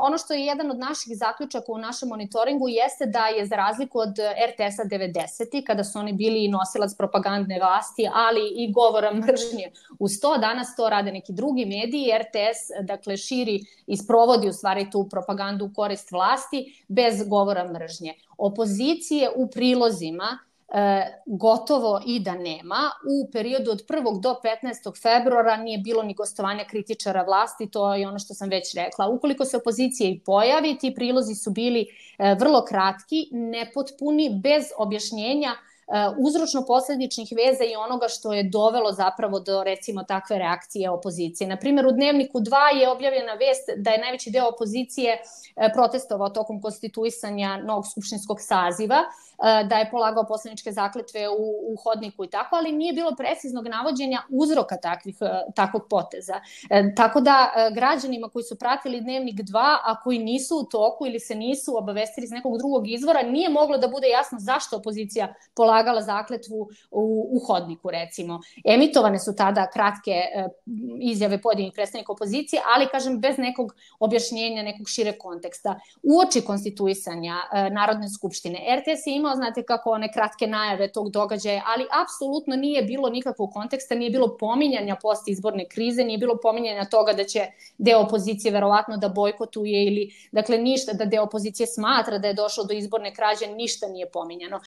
Ono što je jedan od naših zaključaka u našem monitoringu jeste da je za razliku od RTS-a 90. kada su oni bili nosilac propagandne vlasti, ali i govora mržnje uz to, danas to rade neki drugi mediji, RTS dakle širi i sprovodi u stvari tu propagandu u korist vlasti bez govora mržnje. Opozicije u prilozima gotovo i da nema. U periodu od 1. do 15. februara nije bilo ni gostovanja kritičara vlasti, to je ono što sam već rekla. Ukoliko se opozicija i pojavi, ti prilozi su bili e, vrlo kratki, nepotpuni, bez objašnjenja uzročno-posledičnih veza i onoga što je dovelo zapravo do recimo takve reakcije opozicije. Na primjer, u Dnevniku 2 je objavljena vest da je najveći deo opozicije e, protestovao tokom konstituisanja novog skupštinskog saziva E, da je polagao poslaničke zakletve u, u hodniku i tako, ali nije bilo preciznog navođenja uzroka takvih, takvog poteza. E, tako da građanima koji su pratili Dnevnik 2, a koji nisu u toku ili se nisu obavestili iz nekog drugog izvora, nije moglo da bude jasno zašto opozicija polagala zakletvu u, u hodniku, recimo. Emitovane su tada kratke izjave pojedinih predstavnika opozicije, ali, kažem, bez nekog objašnjenja, nekog šire konteksta. Uoči konstituisanja Narodne skupštine, RTS je imao znate kako, one kratke najave tog događaja, ali apsolutno nije bilo nikakvog konteksta, nije bilo pominjanja post izborne krize, nije bilo pominjanja toga da će deo opozicije verovatno da bojkotuje ili, dakle, ništa, da deo opozicije smatra da je došlo do izborne krađe, ništa nije pominjano.